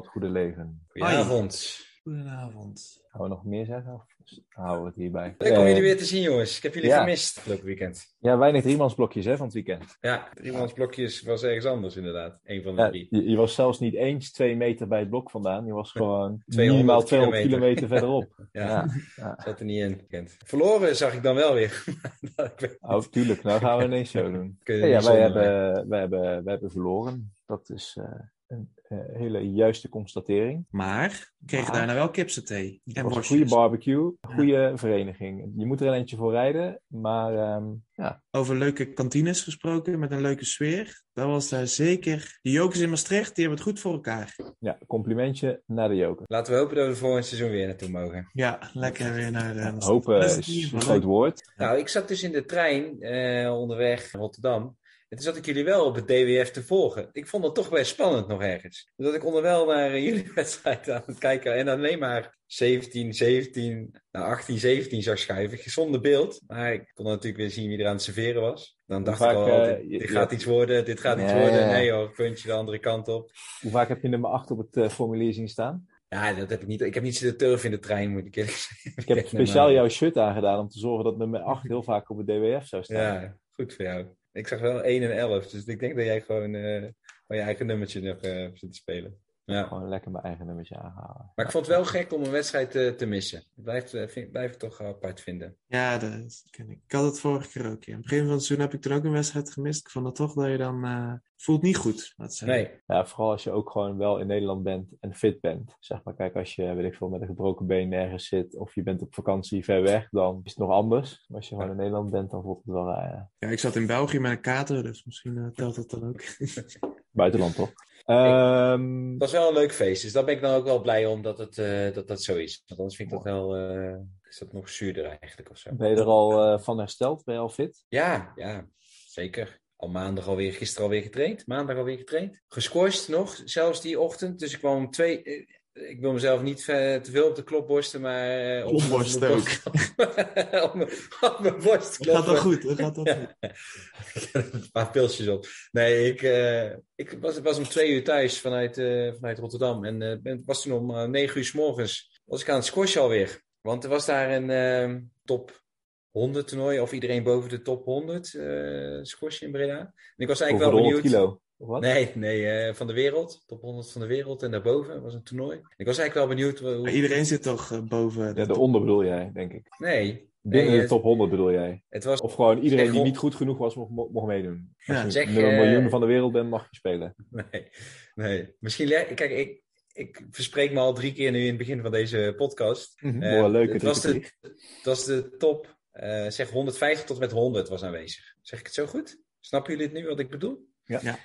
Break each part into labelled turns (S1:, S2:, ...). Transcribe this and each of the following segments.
S1: het goede leven.
S2: Goedenavond.
S3: Goedenavond.
S1: Gaan we nog meer zeggen? Of houden we het hierbij?
S2: Leuk om jullie weer te zien, jongens. Ik heb jullie
S1: ja.
S2: gemist afgelopen weekend.
S1: Ja, weinig driemansblokjes hè, van het weekend.
S2: Ja, driemansblokjes was ergens anders inderdaad. Een van de
S1: Ja,
S2: drie.
S1: je, je was zelfs niet eens twee meter bij het blok vandaan. Je was gewoon
S2: 200
S1: minimaal 200
S2: kilometer.
S1: kilometer verderop.
S2: Ja,
S1: Ja, ja.
S2: zat er niet in. Bekend. Verloren zag ik dan wel weer.
S1: Oh, tuurlijk. Nou gaan we ineens zo doen.
S2: Je
S1: Ja, wij, hebben, wij, hebben, wij hebben verloren. Dat is eh, een eh, hele juiste constatering.
S3: Maar we kregen
S1: Maar-
S3: daarna wel kipsaté.
S1: Het
S3: En
S1: was een goede barbecue, een goede vereniging. Je moet er een eentje voor rijden, maar ehm, ja,
S3: Over leuke kantines gesproken, met een leuke sfeer. Dat was daar zeker. De jokers in Maastricht, die hebben het goed voor elkaar.
S1: ja, complimentje naar de joker.
S2: Laten we hopen dat we volgend seizoen weer naartoe mogen.
S3: Ja, lekker weer naar de Maastricht.
S1: Hopen
S3: is
S1: een groot woord.
S2: Nou, ik zat dus in de trein eh, onderweg naar Rotterdam. En toen zat ik jullie wel op het DWF te volgen. Ik vond dat toch best spannend nog ergens. Dat ik onderwel naar eh, jullie wedstrijd aan het kijken. En alleen maar 17, 17, nou 18, 17 zag schuiven. Zonder beeld. Maar ik kon natuurlijk weer zien wie er aan het serveren was. Dan dacht
S1: vaak,
S2: ik al,
S1: eh,
S2: dit
S1: je-
S2: gaat iets worden, dit gaat iets worden. Nee hoor, puntje de andere kant op.
S1: Hoe vaak heb je nummer 8 op het eh, formulier zien staan?
S2: Ja, dat heb ik niet. Ik heb niet zitten turven in de trein, moet ik eerlijk zeggen.
S1: Ik heb speciaal jouw shirt aangedaan om te zorgen dat nummer 8 heel vaak op het DWF zou staan.
S2: Ja, goed voor jou. Ik zag wel 1 en 11, dus ik denk dat jij gewoon, gewoon je eigen nummertje nog eh, zit te spelen. Ja.
S1: Gewoon lekker mijn eigen nummertje aanhalen.
S2: Maar ik vond het wel gek om een wedstrijd te, te missen. Ik blijf, eh, vind, blijf het toch apart vinden.
S3: Ja, dat ken ik. Ik had het vorige keer ook. Ja. Aan het begin van het seizoen heb ik toen ook een wedstrijd gemist. Ik vond dat toch dat je dan... eh, voelt niet goed, laat zeggen.
S2: Nee,
S1: Ja, vooral als je ook gewoon wel in Nederland bent en fit bent. Zeg maar, kijk, als je, weet ik veel, met een gebroken been ergens zit of je bent op vakantie ver weg, dan is het nog anders. Maar als je gewoon in Nederland bent, dan voelt het wel raar. ja.
S3: Ik zat in België met een kater, dus misschien eh, telt dat dan ook.
S1: Buitenland toch? Ehm,
S2: het was wel een leuk feest. Dus daar ben ik dan ook wel blij om dat het, eh, dat, dat zo is. Want anders vind ik dat wel, eh, is dat nog zuurder eigenlijk of zo.
S1: ben je er al eh, van hersteld? Ben je al fit?
S2: Ja, ja, zeker. Al maandag alweer, gisteren alweer getraind. Maandag alweer getraind. Gescorst nog, zelfs die ochtend. Dus ik kwam om twee... Ik wil mezelf niet te veel op de klop borsten, maar... eh, op-
S3: Klopborsten
S2: op mijn borst- op, mijn, op mijn borst
S3: Dat gaat wel
S2: kloppen.
S3: goed, dat gaat wel goed.
S2: Ik heb een paar pilsjes op. Nee, ik, eh, ik was, was om twee uur thuis vanuit, eh, vanuit Rotterdam. En eh, ben, was toen om negen uur s morgens was ik aan het squashen alweer. Want er was daar een eh, top 100 toernooi. Of iedereen boven de top 100 eh squash in Breda. En ik was eigenlijk wel
S1: 100
S2: benieuwd.
S1: kilo?
S2: Nee, nee eh, van de wereld. Top 100 van de wereld. En daarboven was een toernooi. Ik was eigenlijk wel benieuwd. hoe-
S3: Maar iedereen zit toch eh, boven...
S1: Ja,
S3: de
S1: onder bedoel jij, denk ik.
S2: Nee.
S1: Binnen
S2: Nee,
S1: de top 100 bedoel jij.
S2: Het was...
S1: Of gewoon iedereen die niet goed genoeg was, mocht, mocht meedoen. Als
S3: Ja,
S1: je
S2: zeg,
S1: nummer
S2: eh,
S1: miljoen van de wereld bent, mag je spelen.
S2: Nee, nee. Misschien, kijk, ik, ik verspreek me al drie keer nu in het begin van deze podcast.
S1: Mooi, leuke
S2: het, was de, het was de top, eh, zeg 150 tot met 100 was aanwezig. Zeg ik het zo goed? Snappen jullie het nu wat ik bedoel?
S1: Ja.
S3: Ja.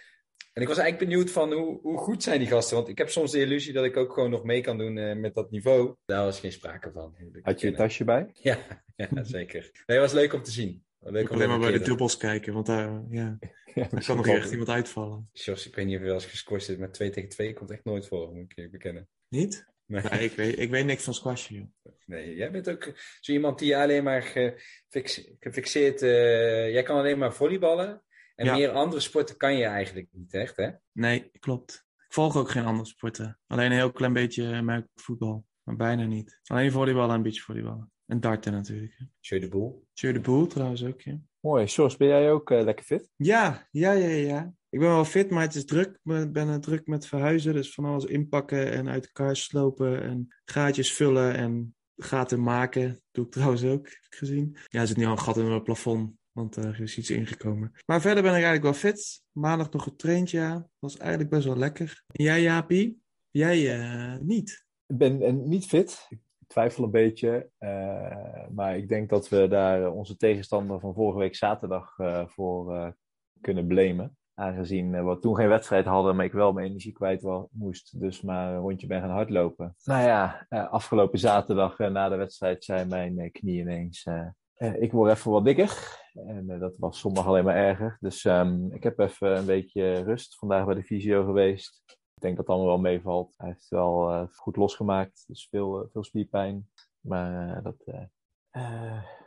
S2: En ik was eigenlijk benieuwd van hoe, hoe goed zijn die gasten? Want ik heb soms de illusie dat ik ook gewoon nog mee kan doen eh, met dat niveau. Daar was geen sprake van.
S1: Had je
S2: bekennen.
S1: tasje bij?
S2: Ja, ja, zeker. Nee, het was leuk om te zien. Leuk
S3: Ik alleen maar bij de dubbels kijken, want daar, ja,
S1: Ja,
S3: daar kan nog echt iemand uitvallen.
S2: Jos, ik weet niet of je wel eens gescoord zit met 2 tegen 2. Komt echt nooit voor, moet ik je bekennen.
S3: Niet?
S2: Nee.
S3: Nee, ik weet, ik weet niks van squashen, joh.
S2: Nee, jij bent ook zo iemand die alleen maar gefix- gefixeerd... eh, jij kan alleen maar volleyballen. En
S3: Ja.
S2: meer andere sporten kan je eigenlijk niet echt, hè?
S3: Nee, klopt. Ik volg ook geen andere sporten. Alleen een heel klein beetje American voetbal, maar bijna niet. Alleen volleybal en beachvolleybal. En darten natuurlijk.
S2: Show de boel.
S3: Jeu de boel trouwens ook, ja.
S1: Mooi. Sjors, ben jij ook eh, lekker fit?
S3: Ja, ja, ja, ja. Ik ben wel fit, maar het is druk. Ik ben druk met verhuizen. Dus van alles inpakken en uit elkaar slopen. En gaatjes vullen en gaten maken. Doe ik trouwens ook, heb ik gezien. Ja, er zit nu al een gat in mijn plafond. Want er is iets ingekomen. Maar verder ben ik eigenlijk wel fit. Maandag nog getraind, ja. Was eigenlijk best wel lekker. En jij, Jaapie? Jij eh, niet.
S1: Ik ben eh, niet fit. Ik twijfel een beetje. eh, maar ik denk dat we daar onze tegenstander van vorige week zaterdag voor kunnen blamen. Aangezien we toen geen wedstrijd hadden, maar ik wel mijn energie kwijt wa- moest. Dus maar een rondje ben gaan hardlopen. Nou ja, afgelopen zaterdag na de wedstrijd zei mijn eh, knie ineens... eh, ik word even wat dikker. En eh, dat was zondag alleen maar erger. Dus ehm, ik heb even een weekje rust. Vandaag bij de fysio geweest. Ik denk dat het allemaal wel meevalt. Hij heeft het wel eh, goed losgemaakt. Dus veel, veel spierpijn. Maar eh, dat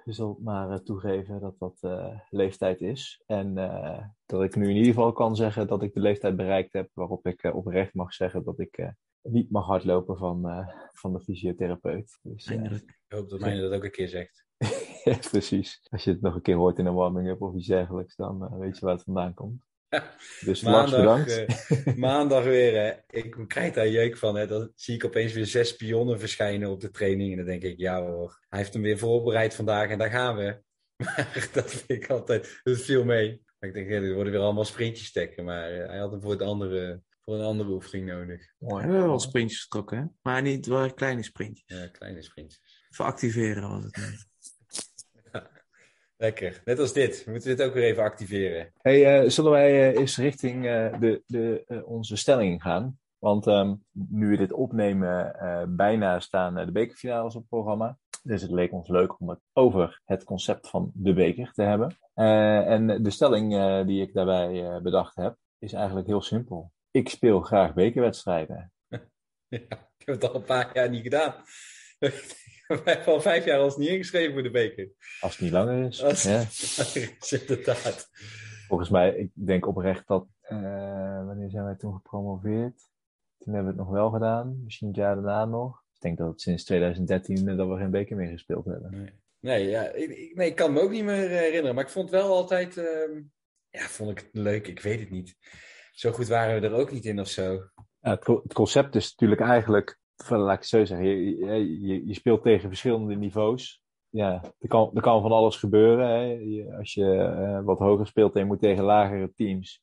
S1: je zult maar uh, toegeven dat dat uh, leeftijd is. En dat ik nu in ieder geval kan zeggen dat ik de leeftijd bereikt heb waarop ik oprecht mag zeggen dat ik niet mag hardlopen van, van de fysiotherapeut. Dus,
S2: ik hoop dat mij dat ook een keer zegt.
S1: ja, precies. Als je het nog een keer hoort in een warming-up of iets dergelijks, dan weet je waar het vandaan komt. Dus maandag, bedankt.
S2: Uh, maandag weer, hè. ik krijg daar jeuk van. Hè. Dan zie ik opeens weer zes pionnen verschijnen op de training. En dan denk ik, ja hoor, hij heeft hem weer voorbereid vandaag en daar gaan we. Maar dat vind ik altijd, dat viel mee. Maar ik denk, ja, er worden weer allemaal sprintjes stekken. Maar uh, hij had hem voor, het andere, voor een andere oefening nodig.
S3: Mooi. We hebben wel sprintjes getrokken, hè? Maar niet wel kleine sprintjes.
S2: Ja, kleine sprintjes.
S3: Voor activeren was het.
S2: Lekker. Net als dit. We moeten dit ook weer even activeren.
S1: Hey, uh, zullen wij uh, eens richting uh, de, de, onze stelling gaan? Want um, nu we dit opnemen, bijna staan de bekerfinales op het programma. Dus het leek ons leuk om het over het concept van de beker te hebben. en de stelling die ik daarbij bedacht heb, is eigenlijk heel simpel. Ik speel graag bekerwedstrijden.
S2: ja, ik heb het al een paar jaar niet gedaan. We hebben al vijf jaar ons niet ingeschreven voor de beker.
S1: Als het niet langer is. Als ja.
S2: is, inderdaad.
S1: Volgens mij, ik denk oprecht dat, uh, wanneer zijn wij toen gepromoveerd? Toen hebben we het nog wel gedaan, misschien het jaar daarna nog. Ik denk dat het sinds 2013 dat we geen beker meer gespeeld hebben.
S2: Nee, nee, ja, ik, nee, ik kan me ook niet meer herinneren. Maar ik vond het wel altijd, uh, ja, vond ik het leuk. Ik weet het niet. Zo goed waren we er ook niet in of zo.
S1: Ja, het, het concept is natuurlijk eigenlijk laat ik het zo zeggen, je, je, je, speelt tegen verschillende niveaus. Ja, er kan, er kan van alles gebeuren. Hè. Als je uh, wat hoger speelt en je moet tegen lagere teams.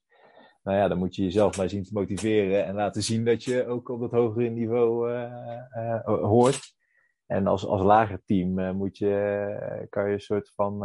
S1: Nou ja, dan moet je jezelf maar zien te motiveren en laten zien dat je ook op dat hogere niveau uh, uh, hoort. En als, als lager team moet je, kan je een soort van,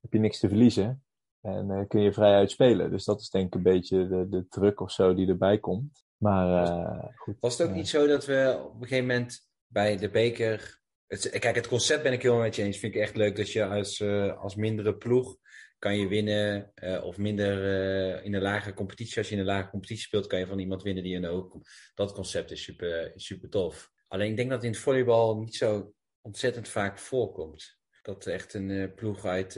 S1: heb je niks te verliezen. En kun je vrij uitspelen. Dus dat is denk ik een beetje de, de druk of zo die erbij komt. Maar uh, goed.
S2: Was het ook niet zo dat we op een gegeven moment bij de beker. Het, kijk, het concept ben ik helemaal met je eens. Vind ik echt leuk dat je als, uh, als mindere ploeg kan je winnen. Uh, of minder in een lagere competitie. Als je in een lagere competitie speelt, kan je van iemand winnen die een hoog komt. Dat concept is super, super tof. Alleen ik denk dat in het volleybal niet zo ontzettend vaak voorkomt. Dat echt een ploeg uit,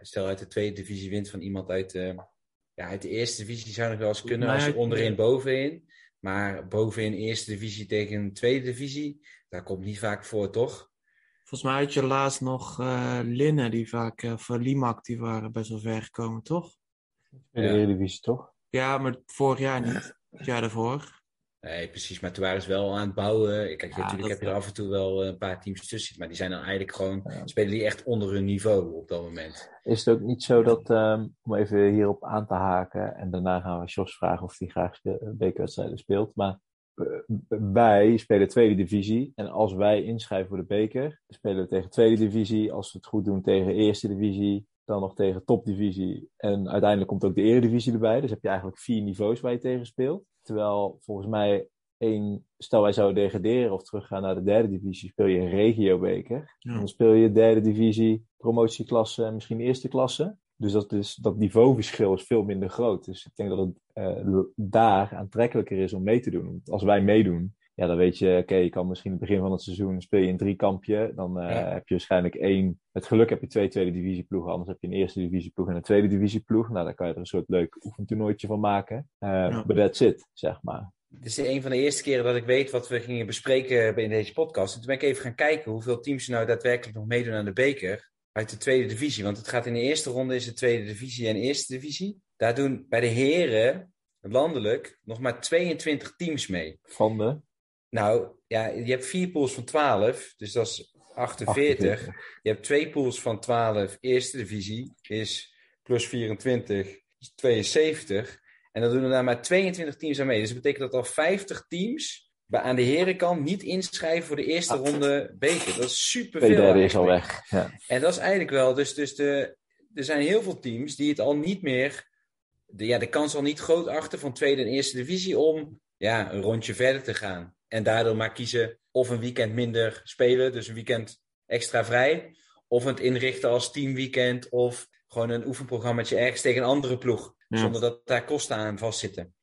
S2: stel uit de tweede divisie wint van iemand uit ja, uit de eerste divisie zou nog wel eens kunnen als je onderin bovenin. Maar bovenin eerste divisie tegen een tweede divisie, daar komt niet vaak voor, toch?
S3: Volgens mij had je laatst nog uh, Linnen, die vaak uh, voor Limak, die waren best wel ver gekomen, toch?
S1: In de ja. Eredivisie, toch?
S3: Ja, maar vorig jaar niet. Het jaar daarvoor.
S2: Nee, precies. Maar toen waren ze wel aan het bouwen. Kijk, ja, natuurlijk heb je er af en toe wel een paar teams tussen. Maar die zijn dan eigenlijk gewoon... Ja. Spelen die echt onder hun niveau op dat moment.
S1: Is het ook niet zo dat... Um, om even hierop aan te haken... En daarna gaan we Jos vragen of hij graag bekerwedstrijden speelt. Maar wij spelen tweede divisie. En als wij inschrijven voor de beker... spelen we tegen tweede divisie. Als we het goed doen tegen eerste divisie dan nog tegen topdivisie. En uiteindelijk komt ook de eredivisie erbij. Dus heb je eigenlijk vier niveaus waar je tegen speelt. Terwijl volgens mij één, stel wij zouden degraderen of teruggaan naar de derde divisie, speel je een regiobeker. Ja. Dan speel je derde divisie, promotieklasse en misschien eerste klasse. Dus dat, is, dat niveauverschil is veel minder groot. Dus ik denk dat het uh, daar aantrekkelijker is om mee te doen. Want als wij meedoen, ja, dan weet je, oké, je kan misschien in het begin van het seizoen speel je een drie kampje. Dan uh, ja. heb je waarschijnlijk één, met geluk heb je twee tweede divisie ploegen. Anders heb je een eerste divisie ploeg en een tweede divisie ploeg. Nou, dan kan je er een soort leuk oefentoernooitje van maken. Uh, ja. But that's it, zeg maar.
S2: Dit is een van de eerste keren dat ik weet wat we gingen bespreken in deze podcast. En toen ben ik even gaan kijken hoeveel teams nou daadwerkelijk nog meedoen aan de beker. Uit de tweede divisie. Want het gaat in de eerste ronde is de tweede divisie en eerste divisie. Daar doen bij de heren landelijk nog maar 22 teams mee.
S1: Van de?
S2: Nou, ja, je hebt vier pools van 12, dus dat is 48. 48. Je hebt twee pools van 12, eerste divisie is plus 24, is 72. En dan doen er daar maar 22 teams aan mee. Dus dat betekent dat al 50 teams bij, aan de herenkant niet inschrijven voor de eerste ah. ronde beker. Dat is super veel.
S1: derde is al weg. Ja.
S2: En dat is eigenlijk wel, dus, dus de, er zijn heel veel teams die het al niet meer, de, ja, de kans al niet groot achter van tweede en eerste divisie om ja, een rondje verder te gaan. En daardoor maar kiezen of een weekend minder spelen, dus een weekend extra vrij. Of het inrichten als teamweekend of gewoon een oefenprogrammaatje ergens tegen een andere ploeg. Ja. Zonder dat daar kosten aan vastzitten.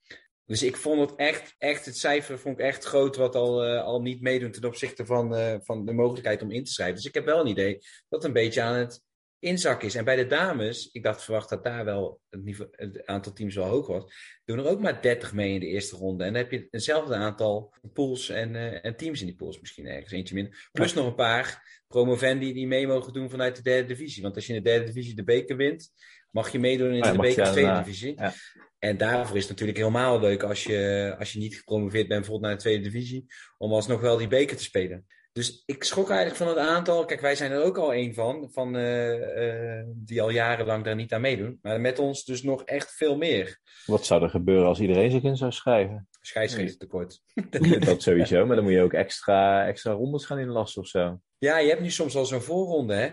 S2: Dus ik vond het echt, echt het cijfer vond ik echt groot wat al, uh, al niet meedoen ten opzichte van, uh, van de mogelijkheid om in te schrijven. Dus ik heb wel een idee dat een beetje aan het inzak is. En bij de dames, ik dacht verwacht dat daar wel het, niveau, het aantal teams wel hoog was, doen er ook maar 30 mee in de eerste ronde. En dan heb je hetzelfde aantal pools en, uh, en teams in die pools misschien ergens, eentje minder. Plus nog een paar promovendi die mee mogen doen vanuit de derde divisie. Want als je in de derde divisie de beker wint, mag je meedoen in
S1: Ja,
S2: de beker tweede
S1: daarna-
S2: divisie.
S1: ja.
S2: En daarvoor is het natuurlijk helemaal leuk als je, als je niet gepromoveerd bent, bijvoorbeeld naar de tweede divisie, om alsnog wel die beker te spelen. Dus ik schrok eigenlijk van het aantal. Kijk, wij zijn er ook al één van, van eh, eh, die al jarenlang daar niet aan meedoen. Maar met ons dus nog echt veel meer.
S1: Wat zou er gebeuren als iedereen zich in zou schrijven?
S2: Scheidsrechtertekort.
S1: dat sowieso, maar dan moet je ook extra, extra rondes gaan inlassen of zo.
S2: Ja, je hebt nu soms al zo'n voorronde, hè.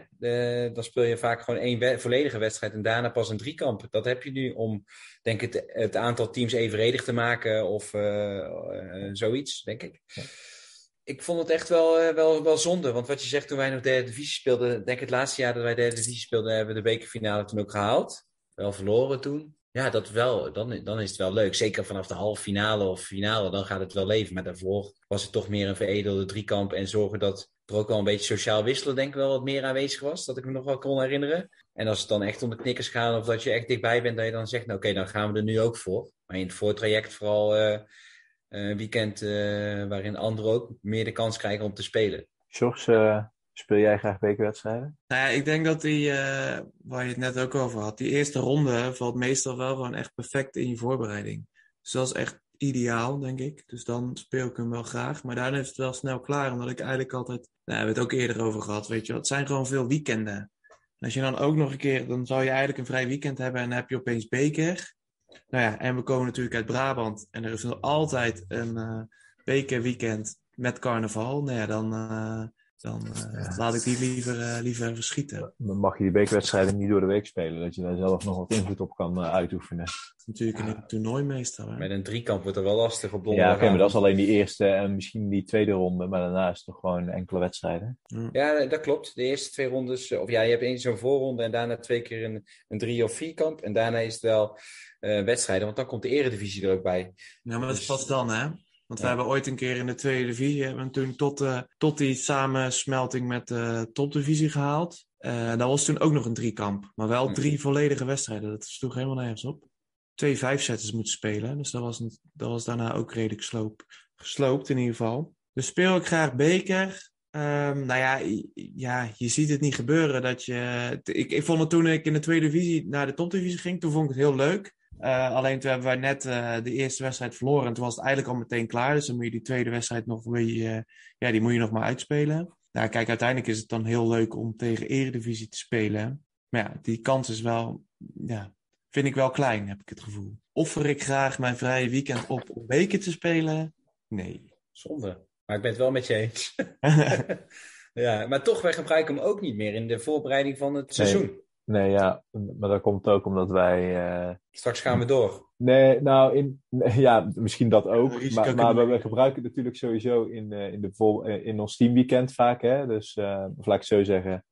S2: Eh, dan speel je vaak gewoon één we- volledige wedstrijd en daarna pas een driekamp. Dat heb je nu om, denk ik, het, het aantal teams evenredig te maken of zoiets, denk ik. Ik vond het echt wel, eh, wel, wel zonde, want wat je zegt toen wij nog derde divisie speelden, denk ik het laatste jaar dat wij derde divisie speelden, hebben we de bekerfinale toen ook gehaald. Wel verloren toen. Ja, dat wel, dan, dan is het wel leuk. Zeker vanaf de halve finale of finale, dan gaat het wel leven. Maar daarvoor was het toch meer een veredelde driekamp en zorgen dat er ook wel een beetje sociaal wisselen, denk ik wel, wat meer aanwezig was. Dat ik me nog wel kon herinneren. En als het dan echt om de knikkers gaat, of dat je echt dichtbij bent, dat je dan zegt, nou oké, dan gaan we er nu ook voor. Maar in het voortraject vooral eh, een weekend eh, waarin anderen ook meer de kans krijgen om te spelen.
S1: George, eh, speel jij graag bekerwedstrijden?
S3: Nou ja, ik denk dat die, eh, waar je het net ook over had, die eerste ronde valt meestal wel gewoon echt perfect in je voorbereiding. Dus dat is echt ideaal, denk ik. Dus dan speel ik hem wel graag. Maar daarna is het wel snel klaar, omdat ik eigenlijk altijd, nou, we hebben het ook eerder over gehad, weet je wel. Het zijn gewoon veel weekenden. En als je dan ook nog een keer, dan zou je eigenlijk een vrij weekend hebben en dan heb je opeens beker. Nou ja, en we komen natuurlijk uit Brabant en er is nog altijd een eh bekerweekend met carnaval. Nou ja, dan, eh, dan eh,
S1: Ja.
S3: laat ik die liever, eh, liever verschieten.
S1: Dan mag je die bekerwedstrijden niet door de week spelen, dat je daar zelf nog wat invloed op kan eh, uitoefenen.
S3: Dat is natuurlijk in het toernooi meestal. Hè?
S2: Met een driekamp wordt er wel lastig op
S1: Ja, oké, maar dat is alleen die eerste en misschien die tweede ronde, maar daarna is het toch gewoon enkele wedstrijden.
S2: Ja, dat klopt. De eerste twee rondes, of ja, je hebt één zo'n voorronde en daarna twee keer een, een drie- of vierkamp. En daarna is het wel eh, wedstrijden, want dan komt de eredivisie er ook bij.
S3: Ja, maar dat is
S2: Dus-
S3: pas dan, hè? Want we
S2: Ja.
S3: hebben ooit een keer in de tweede divisie, hebben we toen tot, eh, tot die samensmelting met de topdivisie gehaald. Eh dat was toen ook nog een driekamp. Maar wel
S2: Hm.
S3: drie volledige wedstrijden. Dat sloeg helemaal nergens op. Twee vijfzetters moeten spelen. Dus dat was, een- dat was daarna ook redelijk sloop, gesloopt in ieder geval. Dus speel ik graag beker. Ehm, nou ja, ja, je ziet het niet gebeuren. Dat je, ik, ik vond het toen ik in de tweede divisie naar de topdivisie ging, toen vond ik het heel leuk. Eh, alleen toen hebben wij net eh, de eerste wedstrijd verloren. En toen was het eigenlijk al meteen klaar. Dus dan moet je die tweede wedstrijd nog weer, eh, ja, die moet je nog maar uitspelen. Nou, kijk, uiteindelijk is het dan heel leuk om tegen Eredivisie te spelen. Maar ja, die kans is wel, ja, vind ik wel klein, heb ik het gevoel. Offer ik graag mijn vrije weekend op om beker te spelen? Nee.
S2: Zonde. Maar ik ben het wel met je eens. ja, maar toch, wij gebruiken hem ook niet meer in de voorbereiding van het
S1: Nee.
S2: seizoen.
S1: Nee, ja, maar dat komt ook omdat wij. eh,
S2: Straks gaan we door.
S1: Nee, nou, in, ja, misschien dat ook. Maar, maar we, gebruiken het natuurlijk sowieso in, eh, in, de vol, eh, in ons teamweekend vaak. Hè? Dus, eh, of laat ik zo zeggen,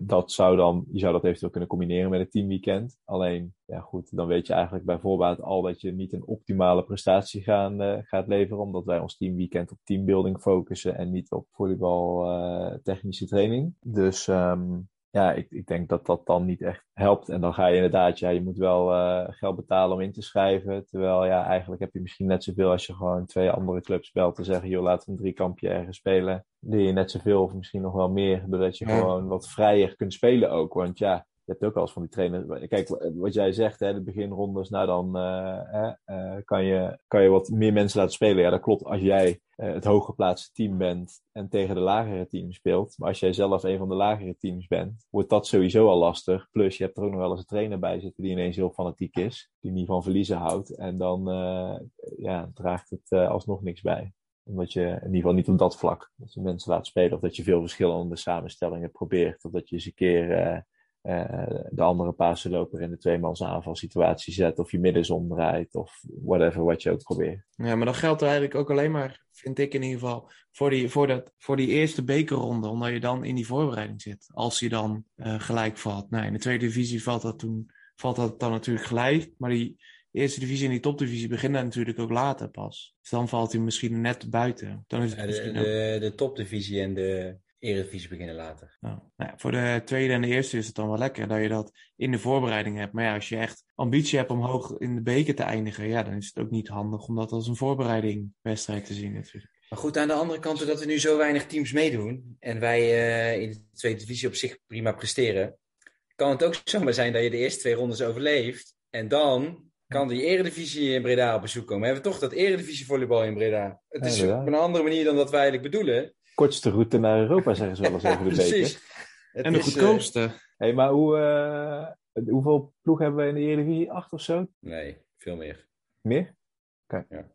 S1: dat zou dan, je zou dat eventueel kunnen combineren met het teamweekend. Alleen, ja goed, dan weet je eigenlijk bij voorbaat al dat je niet een optimale prestatie gaan, gaat leveren. Omdat wij ons teamweekend op teambuilding focussen en niet op volleybal technische training. Dus ehm, ja, ik, ik denk dat dat dan niet echt helpt. En dan ga je inderdaad, ja, je moet wel eh, geld betalen om in te schrijven. Terwijl, ja, eigenlijk heb je misschien net zoveel als je gewoon twee andere clubs belt te zeggen, joh, laten we een driekampje ergens spelen. Leer je net zoveel of misschien nog wel meer, doordat je
S3: Ja.
S1: gewoon wat vrijer kunt spelen ook. Want ja, je hebt ook wel eens van die trainers. Kijk, wat jij zegt, hè, de beginrondes, nou dan eh, eh, kan, je, kan je wat meer mensen laten spelen. Ja, dat klopt als jij eh, het hooggeplaatste team bent en tegen de lagere team speelt. Maar als jij zelf een van de lagere teams bent, wordt dat sowieso al lastig. Plus je hebt er ook nog wel eens een trainer bij zitten die ineens heel fanatiek is, die niet van verliezen houdt. En dan ja, draagt het alsnog niks bij omdat je in ieder geval niet op dat vlak, dat je mensen laat spelen, of dat je veel verschillende samenstellingen probeert, of dat je eens een keer de andere pasenloper in de tweemans aanvalsituatie zet, of je middens omdraait, of whatever wat je ook probeert.
S3: Ja, maar dat geldt er eigenlijk ook alleen maar, vind ik in ieder geval, voor die, voor dat, voor die eerste bekerronde, omdat je dan in die voorbereiding zit. Als je dan eh, gelijk valt. Nou, in de tweede divisie valt dat, toen, valt dat dan natuurlijk gelijk, maar die eerste divisie en die topdivisie beginnen natuurlijk ook later pas. Dus dan valt hij misschien net buiten. Dan is het
S2: Ja, de,
S3: misschien ook-
S2: de, de topdivisie en de eredivisie beginnen later.
S3: Nou, nou ja, voor de tweede en de eerste is het dan wel lekker dat je dat in de voorbereiding hebt. Maar ja, als je echt ambitie hebt om hoog in de beker te eindigen, ja, dan is het ook niet handig om dat als een voorbereidingwedstrijd te zien natuurlijk.
S2: Maar goed, aan de andere kant, doordat er nu zo weinig teams meedoen en wij eh, in de tweede divisie op zich prima presteren, kan het ook zomaar zijn dat je de eerste twee rondes overleeft. En dan kan die eredivisie in Breda op bezoek komen. We hebben toch dat eredivisie volleybal in Breda. Het is op een andere manier dan dat wij eigenlijk bedoelen.
S1: Kortste route naar Europa, zeggen ze wel eens over de beker.
S3: En de
S2: eh,
S3: goedkoopste.
S1: Hey, maar hoe, eh, hoeveel ploegen hebben we in de Eredivisie? Acht of zo?
S2: nee, veel meer.
S1: Meer? Oké.
S2: Ja.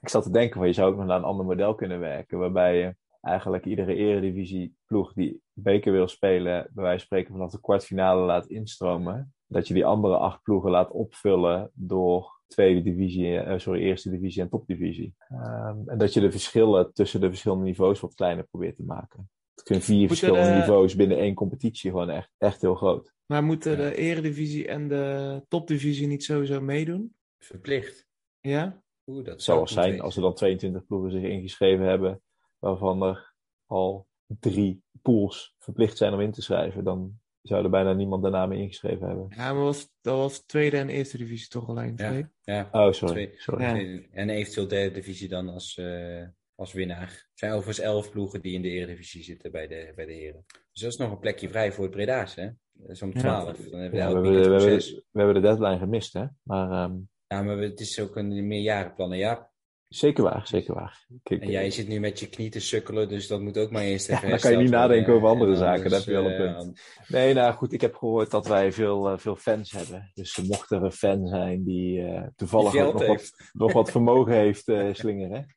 S1: Ik zat te denken, van, je zou ook nog naar een ander model kunnen werken. Waarbij je eigenlijk iedere Eredivisie ploeg die beker wil spelen, bij wijze van spreken vanaf de kwartfinale laat instromen. Dat je die andere acht ploegen laat opvullen door tweede divisie, eh, sorry, eerste divisie en topdivisie. Ehm, en dat je de verschillen tussen de verschillende niveaus wat kleiner probeert te maken. Het kunnen vier
S3: Moeten
S1: verschillende
S3: de-
S1: niveaus binnen één competitie gewoon echt, echt heel groot.
S3: Maar moeten
S2: Ja.
S3: de eredivisie en de topdivisie niet sowieso meedoen?
S2: Verplicht.
S3: Ja?
S2: Oeh, dat
S1: Het
S2: zou
S1: wel zijn als er dan 22 ploegen zich ingeschreven hebben, waarvan er al drie pools verplicht zijn om in te schrijven, dan zou er bijna niemand daarna meer ingeschreven hebben.
S3: Ja, maar was, dat was tweede en eerste divisie toch alleen?
S2: Ja.
S3: twee?
S2: Ja,
S1: Oh, sorry.
S2: Twee.
S1: sorry.
S3: Ja.
S2: En eventueel derde divisie dan als, eh, als winnaar. Er zijn overigens elf ploegen die in de eredivisie zitten bij de, bij de heren. Dus dat is nog een plekje vrij voor het Breda's, hè? Dat is om
S3: Ja.
S2: twaalf. Dan hebben we
S1: Ja, hebben, we, hebben,
S2: zes.
S1: we hebben de deadline gemist, hè? Maar ehm,
S2: Ja, maar het is ook een meerjarenplan. En Ja,
S1: zeker waar, zeker waar. Kijk,
S2: en jij zit nu met je knie te sukkelen, dus dat moet ook maar eerst even
S1: Ja, dan kan je niet nadenken over andere
S2: En
S1: zaken, daar heb je wel een
S2: eh,
S1: punt. Nee, nou goed, ik heb gehoord dat wij veel, eh, veel fans hebben. Dus mocht er een fan zijn die eh, toevallig
S2: Die
S1: ook nog wat, nog wat vermogen heeft, eh slingeren.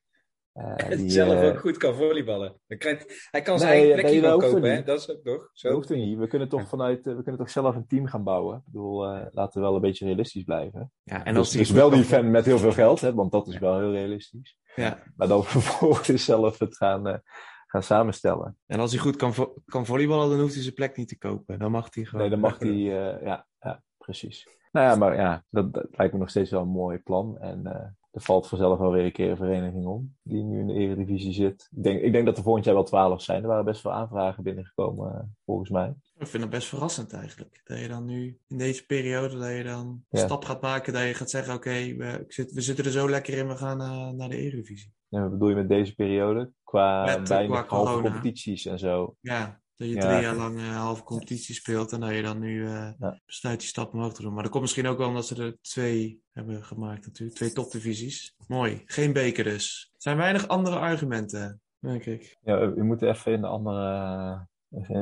S1: Eh,
S2: En
S1: die,
S2: zelf
S1: eh,
S2: ook goed kan volleyballen. Dan krijgt, hij kan zijn
S1: Nee,
S2: eigen plekje wel kopen, hè? Dat is ook nog
S1: Dat
S2: zo.
S1: hoeft er niet. We kunnen toch vanuit, eh, we kunnen toch zelf een team gaan bouwen. Ik bedoel, eh, laten we wel een beetje realistisch blijven.
S3: Ja, en
S1: En
S3: als
S1: dus,
S3: die
S1: dus wel die fan met heel veel geld, hè, want dat is wel heel realistisch.
S3: Ja,
S1: Maar dan vervolgens zelf het gaan, eh, gaan samenstellen.
S3: en als hij goed kan, vo- kan volleyballen, dan hoeft hij zijn plek niet te kopen. Dan mag hij gewoon...
S1: Nee, dan mag die, eh, ja, ja, precies. Nou ja, maar ja, dat, dat lijkt me nog steeds wel een mooi plan. En eh, er valt vanzelf wel weer een keer een vereniging om, die nu in de eredivisie zit. Ik denk, ik denk dat er volgend jaar wel twaalf zijn. Er waren best veel aanvragen binnengekomen, eh, volgens mij.
S3: Ik vind het best verrassend eigenlijk. Dat je dan nu in deze periode, dat je dan een
S1: Ja.
S3: stap gaat maken. Dat je gaat zeggen, oké, we, zit- we zitten er zo lekker in, we gaan eh, naar de Eredivisie.
S1: En wat bedoel je met deze periode? Qua
S3: Met,
S1: weinig
S3: qua
S1: halve
S3: corona.
S1: competities en zo.
S3: Ja, dat je
S1: Ja.
S3: drie jaar lang eh halve competitie speelt en dat je dan nu eh
S1: Ja.
S3: besluit die stap omhoog te doen. Maar dat komt misschien ook wel omdat ze er twee hebben gemaakt natuurlijk. Twee topdivisies. Mooi. Geen beker dus. Er zijn weinig andere argumenten, denk ik.
S1: Ja, we moeten even in de andere,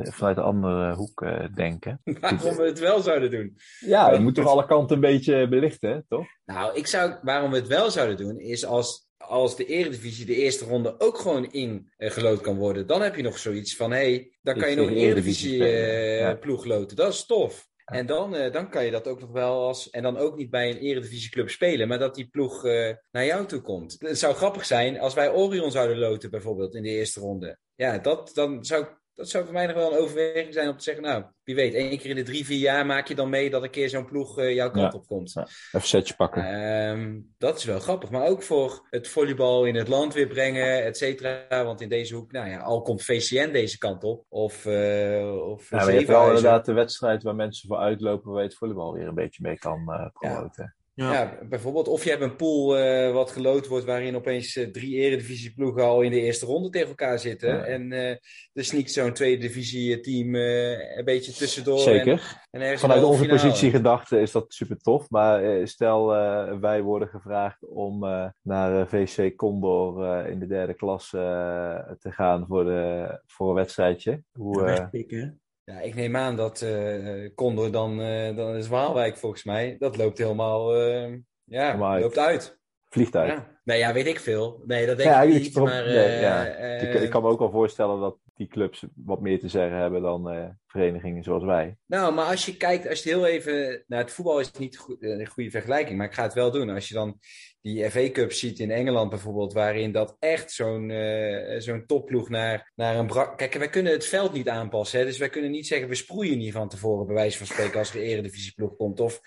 S1: vanuit de andere hoek eh, denken.
S2: Waarom we het wel zouden doen.
S1: Ja, je moet toch alle kanten een beetje belichten, toch?
S2: Nou, ik zou, waarom we het wel zouden doen, is als, als de Eredivisie de eerste ronde ook gewoon ingelood kan worden. Dan heb je nog zoiets van, hé, hey, dan kan je nog een
S1: tegen Eredivisie
S2: Eredivisie
S1: spelen,
S2: eh,
S1: ja.
S2: ploeg loten. Dat is tof. En dan, eh, dan kan je dat ook nog wel als. En dan ook niet bij een Eredivisieclub spelen, maar dat die ploeg eh, naar jou toe komt. Het zou grappig zijn als wij Orion zouden loten, bijvoorbeeld in de eerste ronde. Ja, dat, dan zou, dat zou voor mij nog wel een overweging zijn om te zeggen: Nou, wie weet, één keer in de drie, vier jaar maak je dan mee dat een keer zo'n ploeg eh, jouw kant
S1: Ja.
S2: op komt.
S1: Ja. Even setje pakken.
S2: Ehm, dat is wel grappig. Maar ook voor het volleybal in het land weer brengen, et cetera. Want in deze hoek, nou ja, al komt VCN deze kant op. Of, eh of
S1: Ja, je hebt wel inderdaad de wedstrijd waar mensen voor uitlopen, waar je het volleybal weer een beetje mee kan eh promoten.
S3: Ja.
S2: Ja, bijvoorbeeld. Of je hebt een pool eh, wat geloot wordt waarin opeens eh, drie eredivisieploegen al in de eerste ronde tegen elkaar zitten.
S1: Ja.
S2: En eh er sneakt zo'n tweede divisie team eh, een beetje tussendoor. En,
S1: Zeker.
S2: en
S1: Vanuit onze positie
S2: finale.
S1: gedacht is dat super tof. Maar eh, stel eh, wij worden gevraagd om eh, naar VC Condor eh, in de derde klas te gaan voor, de, voor een wedstrijdje. Hoe,
S3: Wegpikken.
S2: Ja, ik neem aan dat eh Condor dan, eh, dan is Waalwijk volgens mij. Dat loopt helemaal, eh, ja,
S1: Helemaal
S2: loopt uit.
S1: vliegt uit.
S2: Ja. Nee, ja, weet ik veel. Nee, dat denk
S1: Ja,
S2: ik niet. maar,
S1: nee, ja. ik, ik kan me ook wel voorstellen dat die clubs wat meer te zeggen hebben dan verenigingen zoals wij.
S2: Nou, maar als je kijkt, als je heel even. Nou, het voetbal is niet goed- een goede vergelijking, maar ik ga het wel doen. Als je dan die FA Cup ziet in Engeland bijvoorbeeld, waarin dat echt zo'n uh, zo'n topploeg naar, naar een brak... Kijk, wij kunnen het veld niet aanpassen, hè? dus wij kunnen niet zeggen we sproeien niet van tevoren, bij wijze van spreken, als er een eredivisieploeg komt. Of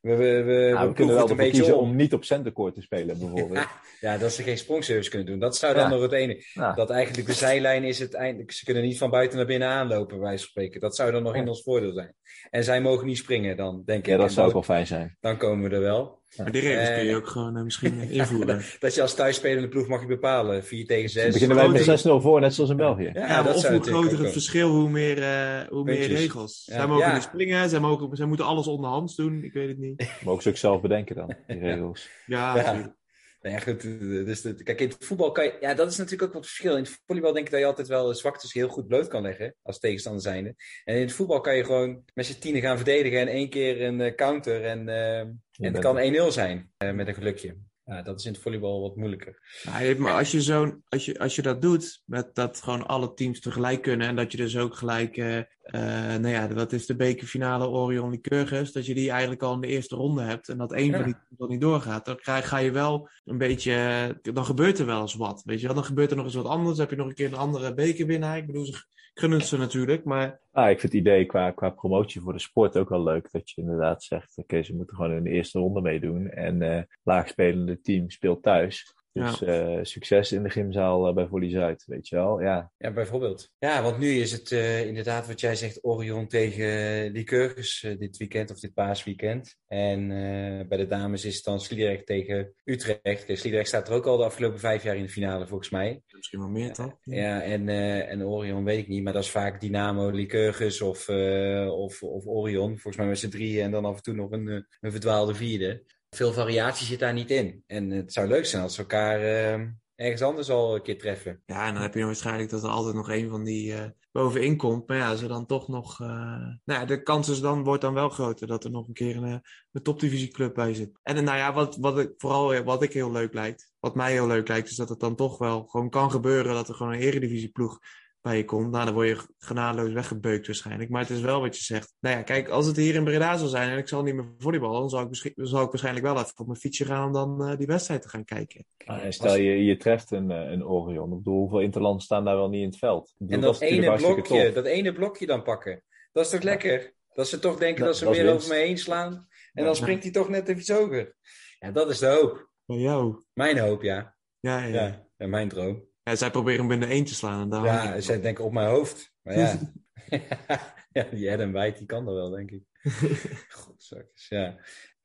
S2: we, we, we,
S1: nou, we, kunnen wel een beetje kiezen om. om niet op centercourt te spelen, bijvoorbeeld.
S2: Ja, ja, dat ze geen sprongservice kunnen doen. Dat zou dan nog het ene. Dat eigenlijk de zijlijn is het eindelijk. Ze kunnen niet van buiten naar binnen aanlopen, bij wijze van spreken. Dat zou dan nog in ons voordeel zijn. En zij mogen niet springen, dan denk ik.
S1: Ja, dat zou ook wel fijn zijn.
S2: Dan komen we er wel.
S3: Maar die regels kun je ook gewoon uh, misschien invoeren.
S2: dat je als thuisspelende ploeg mag je bepalen. 4 tegen 6.
S1: Dan beginnen wij met 6-0 voor, net zoals in België.
S3: Ja, ja of hoe groter het verschil, hoe meer, uh, hoe meer regels. Zij mogen niet springen, zij, mogen, zij moeten alles onderhands doen. Ik weet het niet.
S1: Mogen ze ook zelf bedenken dan, die regels.
S3: ja, ja.
S2: Nou ja, goed. Dus de, kijk, in het voetbal kan je... Ja, dat is natuurlijk ook wat verschil. In het volleybal denk ik dat je altijd wel zwaktes heel goed bloot kan leggen. Als tegenstander zijnde. En in het voetbal kan je gewoon met z'n tienen gaan verdedigen. En één keer een uh, counter. En, uh, en het kan 1-0 zijn. Uh, met een gelukje. Ja, dat is in het volleybal wat moeilijker.
S3: Nou, maar als je, zo, als, je, als je dat doet, met dat gewoon alle teams tegelijk kunnen en dat je dus ook gelijk, uh, uh, nou ja, wat is de bekerfinale Orion Lycurgus, dat je die eigenlijk al in de eerste ronde hebt en dat één ja. van die teams niet doorgaat, dan ga, ga, je wel een beetje, dan gebeurt er wel eens wat, weet je wel, dan gebeurt er nog eens wat anders, dan heb je nog een keer een andere bekerwinnaar, ik bedoel, ze gunnen ze natuurlijk, maar...
S1: Ah, ik vind het idee qua, qua promotie voor de sport ook wel leuk. Dat je inderdaad zegt, oké, ze moeten gewoon in de eerste ronde meedoen. En uh, laagspelende team speelt thuis. Dus ja. uh, succes in de gymzaal uh, bij Volley Zuid, weet je wel. Ja,
S2: ja bijvoorbeeld. Ja, want nu is het uh, inderdaad wat jij zegt, Orion tegen Lycurgus dit weekend of dit paasweekend. En bij de dames is het dan Sliedrecht tegen Utrecht. Sliedrecht staat er ook al de afgelopen vijf jaar in de finale, volgens mij.
S3: Misschien wel meer, toch?
S2: Ja, en, en Orion weet ik niet, maar dat is vaak Dynamo, Lycurgus of, of, of Orion. Volgens mij met z'n drieën en dan af en toe nog een, een verdwaalde vierde veel variatie zit daar niet in. En het zou leuk zijn als ze elkaar uh, ergens anders al een keer treffen.
S3: Ja, en dan heb je waarschijnlijk dat er altijd nog een van die uh, bovenin komt. Maar ja, er dan toch nog... Uh, nou ja, de kans is dan, wordt dan wel groter dat er nog een keer een, een topdivisieclub bij zit. En nou ja, wat, wat ik, vooral wat ik heel leuk lijkt, wat mij heel leuk lijkt, is dat het dan toch wel gewoon kan gebeuren dat er gewoon een eredivisieploeg bij je komt. Nou, dan word je genadeloos weggebeukt waarschijnlijk. Maar het is wel wat je zegt. Nou ja, kijk, als het hier in Breda zou zijn en ik zal niet meer volleyballen, dan zou ik, zou ik waarschijnlijk wel even op mijn fietsje gaan om dan uh, die wedstrijd te gaan kijken.
S1: Ah, en stel je, je treft een, een Orion. Ik bedoel, hoeveel interland staan daar wel niet in het veld?
S2: Bedoel, en dat, dat ene blokje, dat ene blokje dan pakken. Dat is toch lekker? Dat ze toch denken dat, dat ze weer over me heen slaan. En dan springt hij toch net even iets hoger. Ja, dat is de hoop.
S3: Van jou?
S2: Mijn hoop, ja.
S3: Ja, ja.
S2: ja en mijn droom.
S3: Ja, zij proberen hem binnen één te slaan. En
S2: ja, zij denken op mijn hoofd. Maar ja, ja die Adam White, die kan dat wel, denk ik. Godzakjes, ja.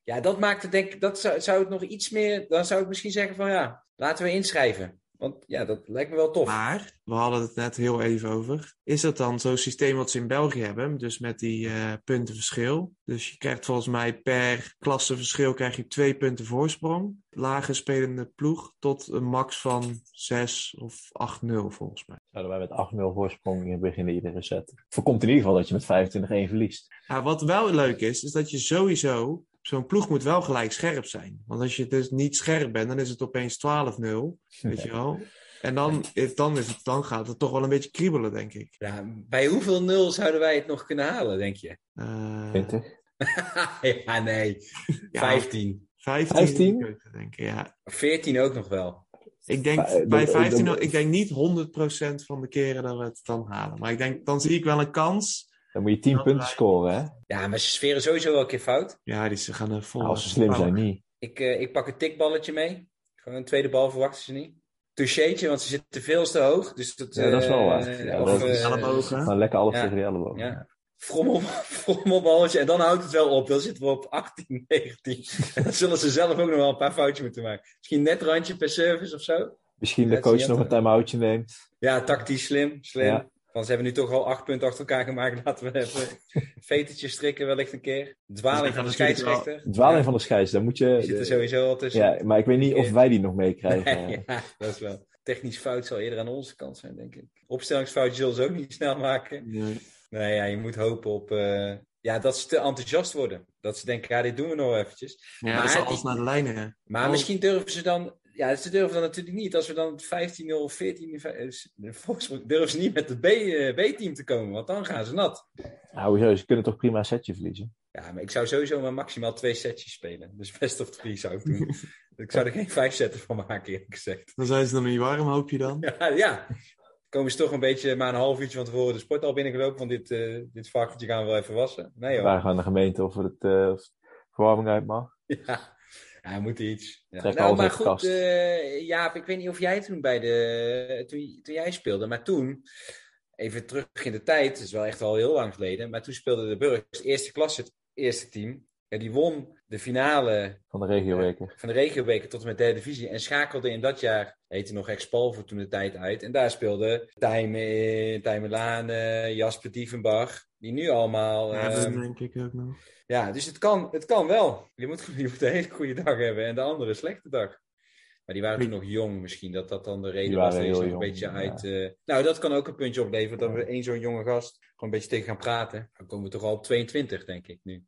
S2: Ja, dat maakt het denk ik, dat zou, zou het nog iets meer, dan zou ik misschien zeggen van ja, laten we inschrijven. Want ja, dat lijkt me wel tof.
S3: Maar, we hadden het net heel even over. Is dat dan zo'n systeem wat ze in België hebben? Dus met die uh, puntenverschil. Dus je krijgt volgens mij per klasseverschil krijg je twee punten voorsprong. Lage spelende ploeg tot een max van 6 of 8-0 volgens mij.
S1: Zouden wij met 8-0 voorsprong beginnen iedere set? Voorkomt in ieder geval dat je met 25-1 verliest.
S3: Ja, wat wel leuk is, is dat je sowieso zo'n ploeg moet wel gelijk scherp zijn. Want als je dus niet scherp bent, dan is het opeens 12-0. Weet je wel? En dan, dan, is het, dan gaat het toch wel een beetje kriebelen, denk ik.
S2: Ja, bij hoeveel nul zouden wij het nog kunnen halen, denk je?
S1: Uh... 20?
S2: ja, nee. Ja, 15.
S3: 15? 15? Denk ik, ja.
S2: 14 ook nog wel.
S3: Ik denk bij 15, ik denk niet 100% van de keren dat we het dan halen. Maar ik denk, dan zie ik wel een kans
S1: dan moet je 10 punten scoren, hè?
S2: Ja, maar ze sferen sowieso wel een keer fout.
S3: Ja, die ze gaan er vol.
S1: als ze slim zijn, niet.
S2: Ik, uh, ik pak een tikballetje mee. Gewoon een tweede bal verwachten ze niet. Toucheetje, want ze zitten veel te hoog. Dus dat,
S1: ja, dat is wel waar. Uh, ja,
S3: of, uh, ellebogen.
S1: Gewoon lekker alles ja. tegen de ellebogen.
S2: Ja. Frommel, frommelballetje. En dan houdt het wel op. Dan zitten we op 18, 19. dan zullen ze zelf ook nog wel een paar foutjes moeten maken. Misschien net randje per service of zo.
S1: Misschien de coach nog een time-outje neemt.
S2: Ja, tactisch slim. Slim. Want ze hebben nu toch al acht punten achter elkaar gemaakt. Laten we even vetertjes strikken wellicht een keer. Dwaling van de scheidsrechter.
S1: Dwaling van de scheidsrechter, daar moet je...
S2: Die zit er sowieso al tussen.
S1: Ja, maar ik weet niet of wij die nog meekrijgen.
S2: ja, dat is wel. Technisch fout zal eerder aan onze kant zijn, denk ik. Opstellingsfoutjes zullen ze ook niet snel maken. Nee. Nee, ja, je moet hopen op... Uh, ja, dat ze te enthousiast worden. Dat ze denken, ja, dit doen we nog eventjes.
S3: Ja, maar, dat is alles naar de lijnen.
S2: Maar oh. misschien durven ze dan ja, ze durven dan natuurlijk niet. Als we dan 15-0 of 14 volgens mij durven ze niet met het B-team te komen, want dan gaan ze nat.
S1: Nou, hoezo? Ze kunnen toch prima een setje verliezen?
S2: Ja, maar ik zou sowieso maar maximaal twee setjes spelen. Dus best of drie zou ik doen. ik zou er geen vijf zetten van maken, eerlijk gezegd.
S3: Dan zijn ze nog niet warm, hoop je dan?
S2: Ja, ja. Komen ze toch een beetje maar een half uurtje van tevoren de sporthal binnengelopen. Want dit, uh, dit vakje gaan we wel even wassen. Nee joh.
S1: Vragen aan de gemeente of het uh, verwarming uit mag.
S2: Ja, ja moet iets. Ja. Nou, maar goed, Jaap, ik weet niet of jij toen bij de... Toen, toen jij speelde, maar toen... Even terug in de tijd, het is wel echt al heel lang geleden. Maar toen speelde de Burgs, eerste klasse, het eerste team. Ja, die won de finale
S1: Van de regioweker.
S2: van de regiobeker tot en met derde divisie. En schakelde in dat jaar, heette nog Expal voor toen de tijd uit. En daar speelde Tijmen, Tijmen Lane, Jasper Dievenbach. Die nu allemaal...
S3: Ja, dat
S2: ehm,
S3: denk ik ook nog.
S2: ja, dus het kan, het kan wel. Je moet, je moet een hele goede dag hebben en de andere een slechte dag. Maar die waren toen nog jong misschien, dat dat dan de reden was. Dat je een beetje
S1: ja.
S2: uit... eh, nou, dat kan ook een puntje opleveren, dat we één zo'n jonge gast gewoon een beetje tegen gaan praten. Dan komen we toch al op 22, denk ik, nu.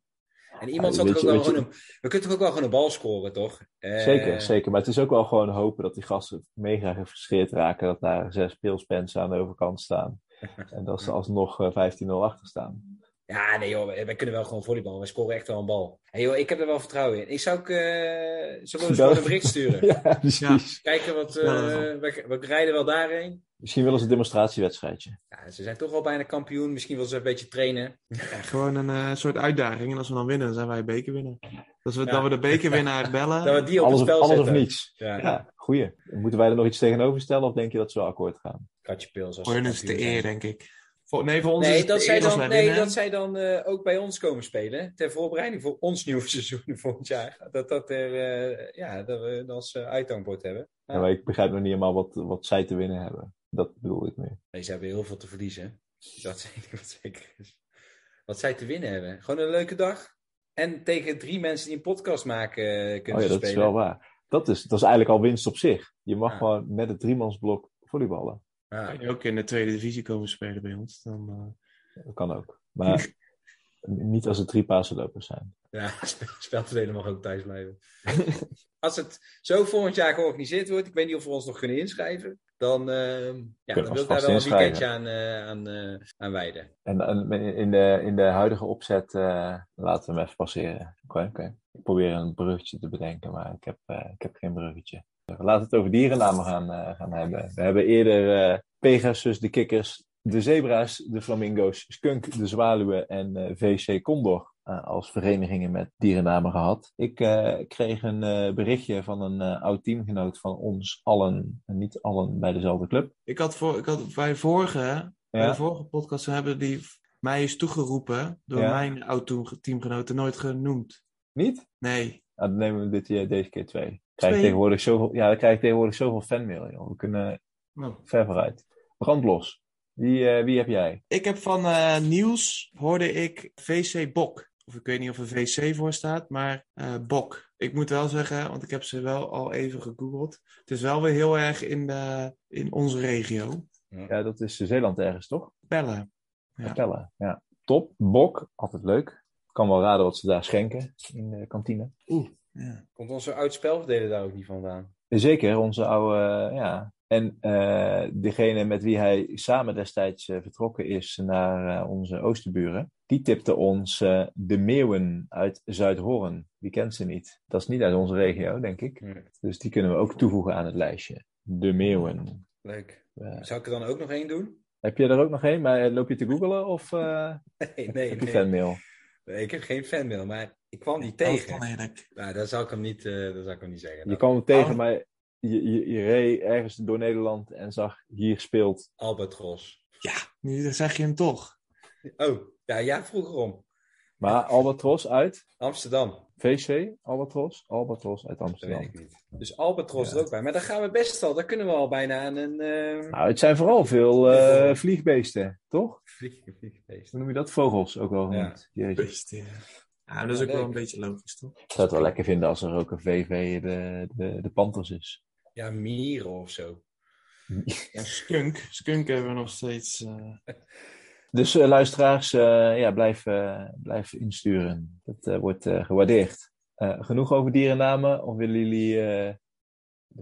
S2: En iemand
S1: weet
S2: toch ook
S1: je-
S2: wel gewoon een... We kunnen toch ook wel gewoon een bal scoren, toch? Eh,
S1: Zeker, zeker. Maar het is ook wel gewoon hopen dat die gasten mega gefrustreerd raken. Dat daar zes speelspens aan de overkant staan. En dat ze alsnog eh, 15-0 achter staan.
S2: Ja, nee joh, wij, kunnen wel gewoon volleyballen. Wij scoren echt wel een bal. Hey joh, ik heb er wel vertrouwen in. Ik zou ook... eh zullen we eens
S1: Bel-
S2: gewoon een bericht sturen?
S1: Ja, precies.
S2: Kijken wat... eh,
S3: Ja,
S2: we, we rijden wel daarheen.
S1: Misschien willen ze een demonstratiewedstrijdje.
S2: Ja, ze zijn toch al bijna kampioen. Misschien willen ze een beetje trainen.
S3: Ja, gewoon een eh, soort uitdaging. En als we dan winnen, dan zijn wij bekerwinnaar. Dat we,
S2: Ja.
S3: dat we de bekerwinnaar bellen.
S2: Dat we die op
S1: Alles
S2: het
S1: of,
S2: spel
S1: alles of
S2: zetten.
S1: niets.
S2: Ja,
S1: Ja, goeie. Moeten wij er nog iets tegenover stellen of denk je dat ze wel akkoord gaan?
S2: Katje Pils. ze
S3: is
S2: kampioen
S3: eer, denk ik. Nee, voor ons is
S2: Nee,
S3: het
S2: dat zij dan, nee, dat zij dan eh, ook bij ons komen spelen. Ter voorbereiding voor ons nieuwe seizoen volgend jaar. Dat dat er, eh, ja, dat we dat als uithangbord hebben. Ja.
S1: Ja, maar ik begrijp nog niet helemaal wat, wat zij te winnen hebben. Dat bedoel ik.
S2: Nee, ze hebben heel veel te verliezen. Dat ding wat zeker is. Wat zij te winnen hebben. Gewoon een leuke dag. En tegen drie mensen die een podcast maken eh,
S1: Oh
S2: kunnen
S1: ja,
S2: ze
S1: dat is
S2: spelen.
S1: wel waar. Dat is, dat is eigenlijk al winst op zich. Je mag
S2: Ja.
S1: gewoon met het driemansblok volleyballen.
S2: Ja.
S3: Kan je ook in de tweede divisie komen spelen bij ons. Dan, eh,
S1: Dat kan ook. Maar niet als het drie pasenlopers zijn.
S2: Ja, spelverdeler mag ook thuis blijven. Als het zo volgend jaar georganiseerd wordt, ik weet niet of we ons nog kunnen inschrijven, dan, ehm, ja,
S1: we
S2: dan wil ik daar wel een weekendje aan, eh, aan, eh, aan wijden.
S1: En, en in, de, in de huidige opzet eh, laten we hem even passeren. Oké. Ik probeer een bruggetje te bedenken, maar ik heb, ik heb geen bruggetje. We laten het over dierennamen gaan, gaan hebben. We hebben eerder Pegasus, de kikkers, de zebra's, de flamingo's, skunk, de zwaluwen en VC Condor als verenigingen met dierennamen gehad. Ik eh, kreeg een eh, berichtje van een eh, oud teamgenoot van ons allen, en niet allen bij dezelfde club.
S3: ik had, voor, ik had bij, vorige, bij de vorige podcast hebben die mij is toegeroepen door
S1: Ja.
S3: mijn oud-teamgenoten nooit genoemd.
S1: Niet?
S3: Nee.
S1: Nou, dan nemen we dit, eh, deze keer twee. Krijg
S3: Twee?
S1: tegenwoordig zoveel, ja, dan krijg ik tegenwoordig zoveel fanmail. Joh. We kunnen
S3: Nou,
S1: ver vooruit. Brandlos. Wie, eh, wie heb jij?
S3: Ik heb van eh Niels, hoorde ik VC Bok. Of ik weet niet of er VC voor staat, maar eh, Bok. Ik moet wel zeggen, want ik heb ze wel al even gegoogeld. Het is wel weer heel erg in, de, in onze regio.
S1: Ja, dat is Zeeland ergens, toch?
S3: Pellen. Ja.
S1: Capelle. Ja. Top. Bok. Altijd leuk. Kan wel raden wat ze daar schenken in de kantine.
S3: Ja.
S2: Komt onze oud spelverdeler daar ook niet vandaan?
S1: Zeker, onze oude, ja. En eh, degene met wie hij samen destijds eh, vertrokken is naar eh, onze oosterburen, die tipte ons de Meeuwen uit Zuidhoorn. Wie kent ze niet? Dat is niet uit onze regio, denk ik.
S2: Nee.
S1: Dus die kunnen we ook toevoegen aan het lijstje. De Meeuwen.
S2: Leuk. Zou ik er dan ook nog één doen?
S1: heb je er ook nog een? Maar loop je te googelen of eh
S2: Nee, nee,
S1: heb je
S2: nee.
S1: fanmail?
S2: Nee, Ik heb geen fanmail, maar ik kwam die tegen. Nou, dat zou ik hem niet, eh, dat zou ik hem niet zeggen.
S1: Je kwam hem tegen,
S3: Oh.
S1: maar je, je, je reed ergens door Nederland en zag hier speelt.
S2: Albatros.
S3: Ja, nu zeg je hem toch.
S2: Oh, ja, ja, vroeger om.
S1: Maar Albatros uit
S2: Amsterdam,
S1: VC, Albatros, Albatros uit
S2: dat
S1: Amsterdam.
S2: weet ik niet. Dus Albatros
S1: Ja.
S2: er ook bij. Maar daar gaan we best al, daar kunnen we al bijna aan een eh
S1: Nou, het zijn vooral veel eh, vliegbeesten, toch?
S2: vlieg- vliegfeest.
S1: Hoe noem je dat? Vogels ook wel
S2: Ja.
S1: genoemd.
S3: Ja. Ja, dat is ook wel een beetje logisch, toch?
S1: Ik zou het wel lekker vinden als er ook een VV de, de, de Panthers is.
S2: Ja, mieren of zo.
S3: Ja, skunk. Skunk hebben we nog steeds. eh,
S1: Dus eh, luisteraars, eh, ja, blijf, blijf insturen. Dat eh, wordt eh, gewaardeerd. Eh, genoeg over dierennamen? Of willen jullie eh, er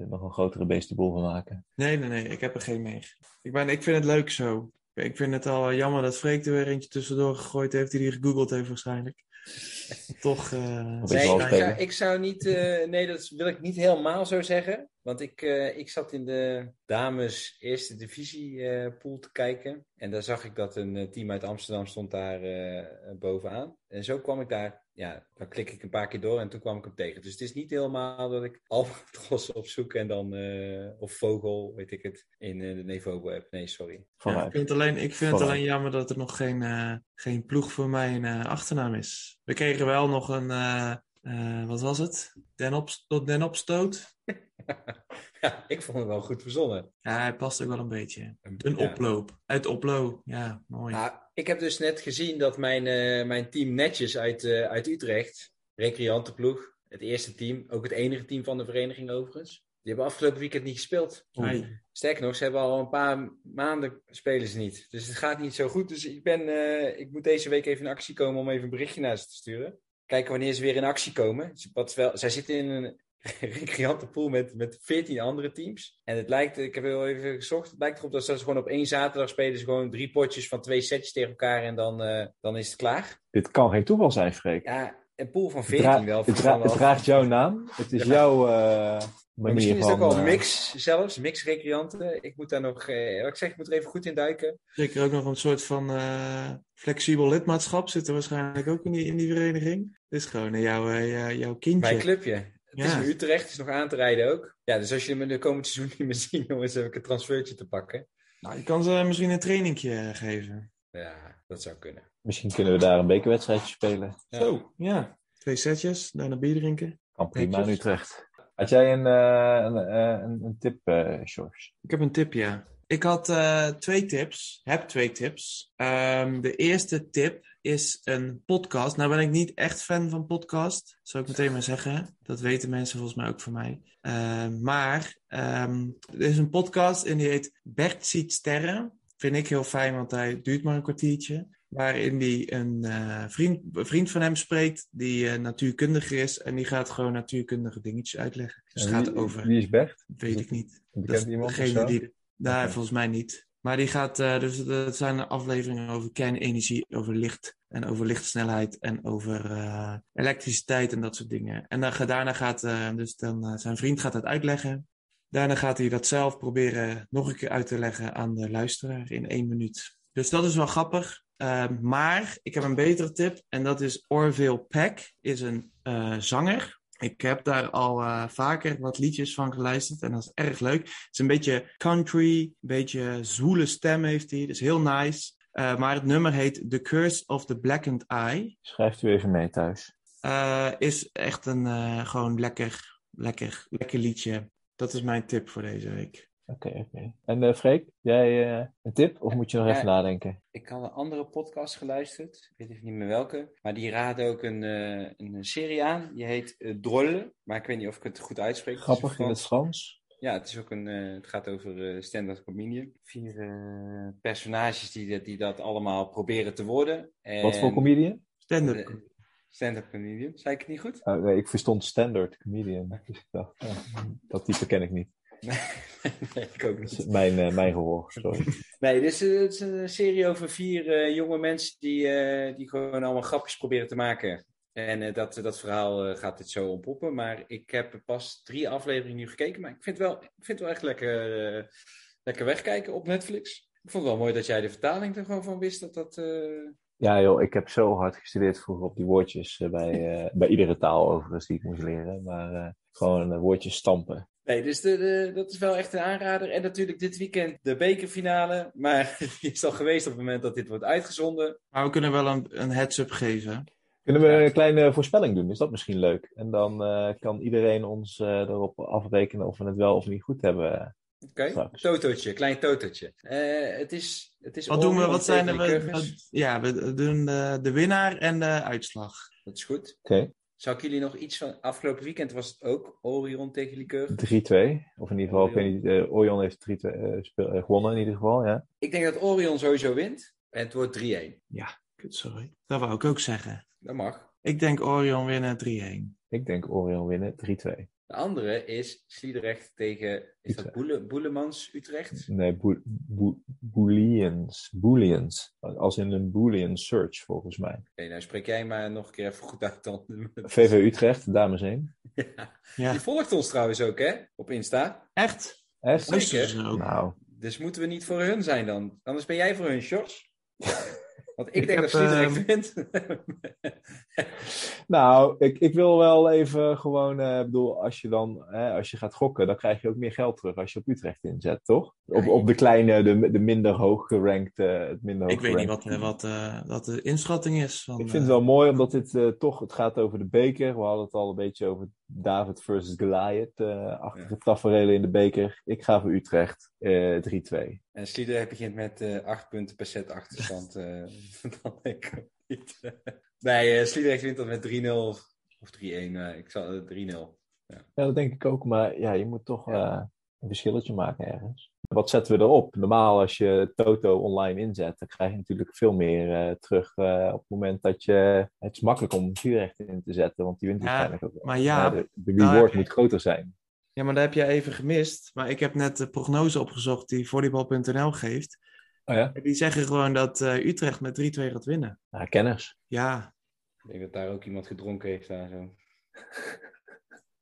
S1: nog een grotere beestenboel van maken?
S3: Nee, nee, nee. Ik heb er geen mee. Ik, ben, ik vind het leuk zo. Ik vind het al jammer dat Freek er weer eentje tussendoor gegooid heeft die hij gegoogeld heeft waarschijnlijk. toch... eh,
S2: Nee, ik zou, ik zou niet. eh, nee, dat wil ik niet helemaal zo zeggen. Want ik, eh, ik zat in de dames eerste divisie eh, pool te kijken. En daar zag ik dat een eh, team uit Amsterdam stond daar eh, bovenaan. En zo kwam ik daar. Ja, dan klik ik een paar keer door en toen kwam ik hem tegen. Dus het is niet helemaal dat ik albatros opzoek en dan. eh, of vogel, weet ik het. In eh, de vogel heb. Nee, sorry.
S3: Ja, ik vind het alleen, ik vind het alleen jammer dat er nog geen, eh, geen ploeg voor mijn achternaam is. We kregen wel nog een, eh, eh, wat was het? Den, op, tot den opstoot.
S2: ja, ik vond het wel goed verzonnen.
S3: Ja, hij past ook wel een beetje. Een
S2: Ja.
S3: oploop. Uit oplo. Ja, mooi.
S2: Nou, ik heb dus net gezien dat mijn, eh, mijn team Netjes uit, eh, uit Utrecht, recreantenploeg, het eerste team, ook het enige team van de vereniging overigens, die hebben afgelopen weekend niet gespeeld.
S3: Ai.
S2: Sterker nog, ze hebben al een paar maanden spelen ze niet. Dus het gaat niet zo goed. Dus ik, ben, eh, ik moet deze week even in actie komen om even een berichtje naar ze te sturen. Kijken wanneer ze weer in actie komen. Wat wel, zij zitten in een recreantenpool met, met 14 andere teams. En het lijkt, ik heb heel even gezocht, het lijkt erop dat ze gewoon op één zaterdag spelen. Ze gewoon drie potjes van twee setjes tegen elkaar en dan, eh, dan is het klaar.
S1: Dit kan geen toeval zijn, Freek.
S2: Ja, een pool van
S1: Het,
S2: 14
S1: dra-
S2: wel.
S1: het, dra-
S2: van wel.
S1: het draagt jouw naam. Het is
S2: Ja.
S1: jouw eh,
S2: Maar
S1: manier
S2: misschien is het
S1: van...
S2: ook wel een
S1: eh,
S2: mix zelfs, mix recreanten. Ik moet daar nog, eh, wat ik zeg, ik moet er even goed in duiken.
S3: Zeker ook nog een soort van eh, flexibel lidmaatschap zit er waarschijnlijk ook in die, in die vereniging. Dit is gewoon jouw, jouw- jouw kindje.
S2: Mijn clubje. Het is
S3: Ja.
S2: in Utrecht, het is nog aan te rijden ook. Ja, dus als je hem in de komende seizoen niet meer ziet, jongens, heb ik een transfertje te pakken.
S3: Nou, je kan ze misschien een trainingje eh, geven.
S2: Ja, dat zou kunnen.
S1: Misschien kunnen we daar een bekerwedstrijdje spelen.
S2: Ja.
S3: Zo, ja. Twee setjes, daarna bier drinken.
S1: Kan prima in. Utrecht. Had jij een, eh, een, eh, een, een tip, eh Sjors?
S3: Ik heb een tip, ja. Ik had eh, twee tips. Heb twee tips. Ehm, de eerste tip is een podcast. Nou ben ik niet echt fan van podcast. Zou ik meteen maar zeggen. Dat weten mensen volgens mij ook van mij. Ehm, maar ehm, er is een podcast en die heet Bert ziet sterren. Vind ik heel fijn, want hij duurt maar een kwartiertje. Waarin die een eh, vriend, vriend van hem spreekt die eh, natuurkundige is. En die gaat gewoon natuurkundige dingetjes uitleggen. Dus het
S1: En
S3: gaat
S1: wie,
S3: over...
S1: Wie is Bert?
S3: Weet ik niet. Dat
S1: bekend
S3: is
S1: iemand
S3: degene die...
S1: Oké.
S3: volgens mij niet. Maar die gaat, eh, dus het zijn afleveringen over kernenergie, over licht en over lichtsnelheid en over eh, elektriciteit en dat soort dingen. En dan, daarna gaat, eh, dus dan, zijn vriend gaat het uitleggen. Daarna gaat hij dat zelf proberen nog een keer uit te leggen aan de luisteraar in één minuut. Dus dat is wel grappig. Eh, maar ik heb een betere tip en dat is Orville Peck, is een zanger. Ik heb daar al eh, vaker wat liedjes van geluisterd en dat is erg leuk. Het is een beetje country, een beetje zwoele stem heeft hij, dus heel nice. Eh, maar het nummer heet The Curse of the Blackened Eye.
S1: Schrijft u even mee thuis.
S3: Eh, is echt een gewoon lekker, lekker, lekker liedje. Dat is mijn tip voor deze week.
S1: Oké, oké. En eh Freek, jij eh, een tip? Of moet je nog
S2: Ja.
S1: even nadenken?
S2: Ik had een andere podcast geluisterd. Ik weet even niet meer welke. Maar die raadde ook een, eh, een serie aan. Die heet eh, Drolle. Maar ik weet niet of ik het goed uitspreek.
S1: Grappig in het
S2: Frans-? Ja, het, is ook een, eh, het gaat over eh stand-up comedian. Vier personages die, dat- die dat allemaal proberen te worden. En-
S1: Wat voor comedian?
S3: Stand-up.
S2: Stand-up comedian. Zei ik het niet goed?
S1: Oh, nee, ik verstond standard comedian. Dus ik dacht, dat type ken ik niet.
S2: nee, ik ook niet.
S1: mijn, eh, mijn gehoor, sorry.
S2: Nee, dit is, eh, het is een serie over vier eh, jonge mensen die, die gewoon allemaal grapjes proberen te maken. En dat, dat verhaal gaat dit zo ontpoppen. Maar ik heb pas drie afleveringen nu gekeken. Maar ik vind het wel, ik vind het wel echt lekker, lekker wegkijken op Netflix. Ik vond het wel mooi dat jij de vertaling er gewoon van wist. Dat dat,
S1: Ja joh, ik heb zo hard gestudeerd vroeger op die woordjes bij, bij iedere taal overigens die ik moest leren. Maar gewoon woordjes stampen.
S2: Nee, dus de, de- dat is wel echt een aanrader. En natuurlijk dit weekend de bekerfinale. Maar die is al geweest op het moment dat dit wordt uitgezonden.
S3: Maar we kunnen wel een, een heads-up geven.
S1: Kunnen we een kleine voorspelling doen? Is dat misschien leuk? En dan eh, kan iedereen ons eh, erop afrekenen of we het wel of niet goed hebben.
S2: Oké,
S1: Straks.
S2: totootje, klein totootje. Eh, het is, het is
S3: Wat doen we? Wat zijn we, ja, we doen de, de winnaar en de uitslag.
S2: Dat is goed.
S1: Oké,
S2: Zou ik jullie nog iets van... Afgelopen weekend was het ook Orion tegen Lycurgus.
S1: 3-2. Of in ieder geval, ik weet
S2: Orion.
S1: niet, eh, Orion heeft 3-2 eh, speel- eh, gewonnen in ieder geval, ja.
S2: Ik denk dat Orion sowieso wint. En het wordt 3-1.
S3: Kut, sorry. Dat wou ik ook zeggen.
S2: Dat mag.
S3: Ik denk Orion winnen 3-1.
S1: Ik denk Orion winnen 3-2.
S2: De andere is Sliedrecht tegen, is dat. Boele, Boelemans Utrecht?
S1: Nee, booleans. Booleans. Als in een boolean search, volgens mij.
S2: Oké, nou spreek jij maar nog een keer even goed uit dan.
S1: VV Utrecht, dames heen.
S2: Ja.
S3: Ja.
S2: Die volgt ons trouwens ook, hè? Op Insta.
S3: Echt?
S1: Echt?
S2: Zeker.
S1: Nou,
S2: Dus moeten we niet voor hun zijn dan? Anders ben jij voor hun, Sjors. Want ik,
S3: Ik
S2: denk
S3: heb,
S2: dat Sliedrecht
S3: ehm,
S2: wint.
S1: nou ik, ik wil wel even gewoon, eh, bedoel, als je dan, hè, als je gaat gokken, dan krijg je ook meer geld terug als je op Utrecht inzet, toch? Op, op de kleine, de, de minder hoog gerankt, eh, het minder hoog
S3: Ik weet niet wat, eh, wat, wat de inschatting is. Van,
S1: Ik vind het wel mooi, omdat dit toch, het gaat over de beker. We hadden het al een beetje over David versus Goliath, eh achtige tafereelen in de beker. Ik ga voor Utrecht, eh 3-2.
S2: En Sliedrecht begint met eh acht punten per set achterstand. eh, dan ik niet. nee, eh Sliedrecht wint dat met 3-0 of 3-1. eh, ik zal eh, 3-0.
S1: Ja, dat denk ik ook, maar ja, je moet toch eh, een verschilletje maken ergens. Wat zetten we erop? Normaal als je Toto online inzet, dan krijg je natuurlijk veel meer eh, terug eh, op het moment dat je... Het is makkelijk om Utrecht in te zetten, want die wint
S3: Ja,
S1: waarschijnlijk ook
S3: maar ja,
S1: de, reward moet groter zijn.
S3: Ja, maar daar heb jij even gemist. Maar ik heb net de prognose opgezocht die volleybal.nl geeft.
S1: Oh ja?
S3: Die zeggen gewoon dat eh, Utrecht met 3-2 gaat winnen.
S1: Ja, kenners.
S3: Ja,
S2: Ik denk dat daar ook iemand gedronken heeft daar zo.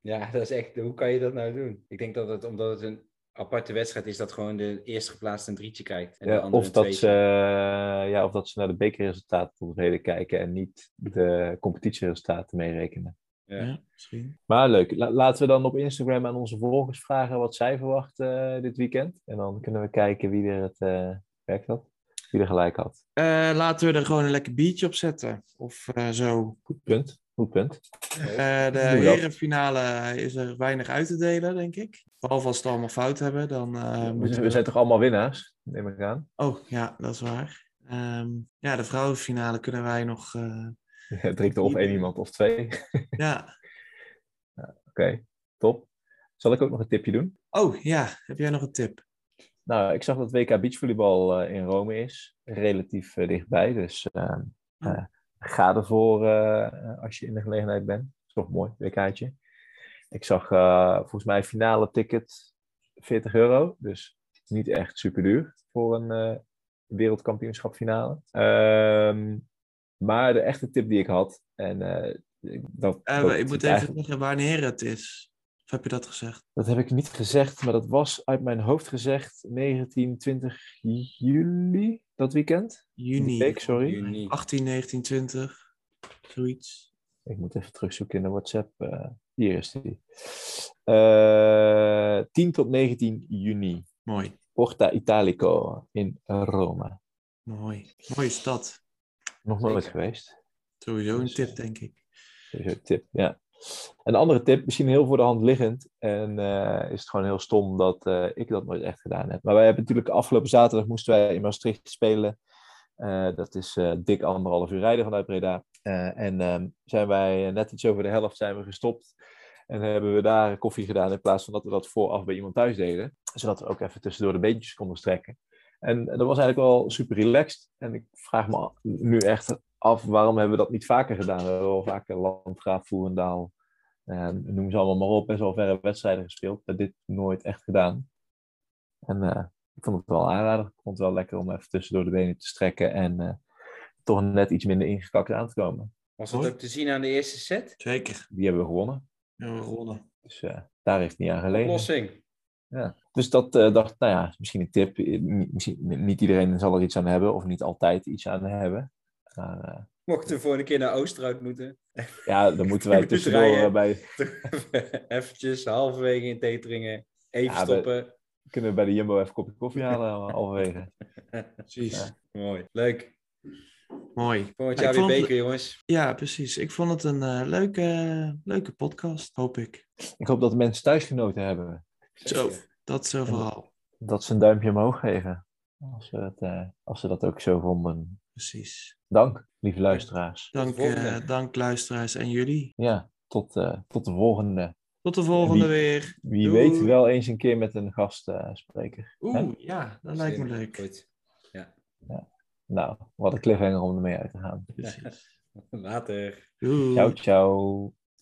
S2: ja, dat is echt... Hoe kan je dat nou doen? Ik denk dat het, omdat het een aparte wedstrijd is, dat gewoon de eerste geplaatste een drietje kijkt. En de
S1: Ja,
S2: andere
S1: of,
S2: een
S1: dat
S2: tweetje.
S1: ze, ja, of dat ze naar de bekerresultaten kijken en niet de competitieresultaten meerekenen.
S2: Ja.
S3: ja. misschien.
S1: Maar leuk, La- laten we dan op Instagram aan onze volgers vragen wat zij verwachten eh, dit weekend. En dan kunnen we kijken wie er het eh werkt had. Wie er gelijk had.
S3: Eh, laten we er gewoon een lekker biertje op zetten. Of eh, zo.
S1: Goed punt. Goed punt.
S3: Eh, de herenfinale is er weinig uit te delen, denk ik. Behalve als we het allemaal fout hebben, dan eh,
S1: we,
S3: moeten
S1: zijn-
S3: we...
S1: we zijn toch allemaal winnaars? Neem ik aan.
S3: Oh, ja, dat is waar. Ehm, ja, de vrouwenfinale kunnen wij nog... eh,
S1: Ja, drinkt er of één iemand of twee.
S3: ja.
S1: Oké, top. Zal ik ook nog een tipje doen?
S3: Oh, ja. Heb jij nog een tip?
S1: Nou, ik zag dat WK Beachvolleybal eh, in Rome is. Relatief dichtbij. Dus eh, eh, ga ervoor eh, als je in de gelegenheid bent. Dat is toch mooi, WK'tje. Ik zag eh, volgens mij finale ticket 40 euro. Dus niet echt super duur voor een eh wereldkampioenschap finale. Ehm, maar de echte tip die ik had. En ik- dat, dat
S3: ik moet even zeggen wanneer het is. Of heb je dat gezegd?
S1: dat heb ik niet gezegd, maar dat was uit mijn hoofd gezegd 19, 20 juli, dat weekend.
S3: Juni.
S1: Week, sorry.
S2: Juni.
S3: 18, 19, 20. Zoiets.
S1: Ik moet even terugzoeken in de WhatsApp. eh, hier is die. Eh 10 tot 19 juni.
S3: Mooi.
S1: Porta Italico in Rome.
S3: Mooi. Mooie stad.
S1: Nog nooit geweest.
S3: Sowieso een
S1: Dus,
S3: tip, denk ik.
S1: Sowieso een tip, ja. Een andere tip, misschien heel voor de hand liggend. En eh, is het gewoon heel stom dat eh, ik dat nooit echt gedaan heb. Maar wij hebben natuurlijk afgelopen zaterdag moesten wij in Maastricht spelen. Eh, dat is dik anderhalf uur rijden vanuit Breda. En ehm, zijn wij net iets over de helft zijn we gestopt. En hebben we daar koffie gedaan in plaats van dat we dat vooraf bij iemand thuis deden. Zodat we ook even tussendoor de beentjes konden strekken. En dat was eigenlijk wel super relaxed. En ik vraag me nu echt af waarom hebben we dat niet vaker gedaan. We hebben wel vaker Landgraaf, Voerendaal, eh, noem ze allemaal maar op. Best wel verre wedstrijden gespeeld. Maar dit nooit echt gedaan. En eh, ik vond het wel aanrader. Ik vond het wel lekker om even tussendoor de benen te strekken. En eh, toch net iets minder ingekakt aan te komen.
S2: Was dat ook te zien aan de eerste set?
S3: Zeker.
S1: Die hebben we gewonnen.
S3: Ja, we gewonnen.
S1: Dus eh, daar heeft het niet aan gelegen.
S2: Oplossing.
S1: Ja. Dus dat eh, dacht, nou ja, misschien een tip. Misschien, niet iedereen zal er iets aan hebben, of niet altijd iets aan hebben. Maar eh,
S2: Mochten we voor een keer naar Oosterhout moeten.
S1: ja, dan moeten wij tussendoor eh, bij,
S2: Eventjes halverwege in Teteringen. Even
S1: Ja, we-
S2: stoppen.
S1: kunnen we bij de Jumbo even een kopje koffie halen, halverwege.
S3: Precies.
S1: Ja.
S2: Mooi. Leuk.
S3: Mooi.
S2: Volgend
S3: Ja,
S2: jaar
S3: ik
S2: weer
S3: vond-
S2: beker, jongens.
S3: Ja, precies. Ik vond het een eh, leuke, leuke podcast, hoop ik.
S1: Ik hoop dat de mensen thuis genoten hebben.
S3: Zo, dat zo vooral.
S1: Dat ze een duimpje omhoog geven. Als ze, het, eh, als ze dat ook zo vonden.
S3: Precies.
S1: Dank, lieve luisteraars.
S3: Dank, eh, dank luisteraars en jullie.
S1: Ja, tot, eh, tot de volgende.
S3: Tot de volgende
S1: Wie-
S3: weer.
S1: Wie
S3: Doei.
S1: weet wel eens een keer met een gastspreker.
S3: Oeh, ja, dat lijkt me leuk.
S2: Goed.
S1: nou, wat een cliffhanger om ermee uit te gaan.
S3: Precies.
S2: Later.
S3: Doei.
S1: Ciao, ciao.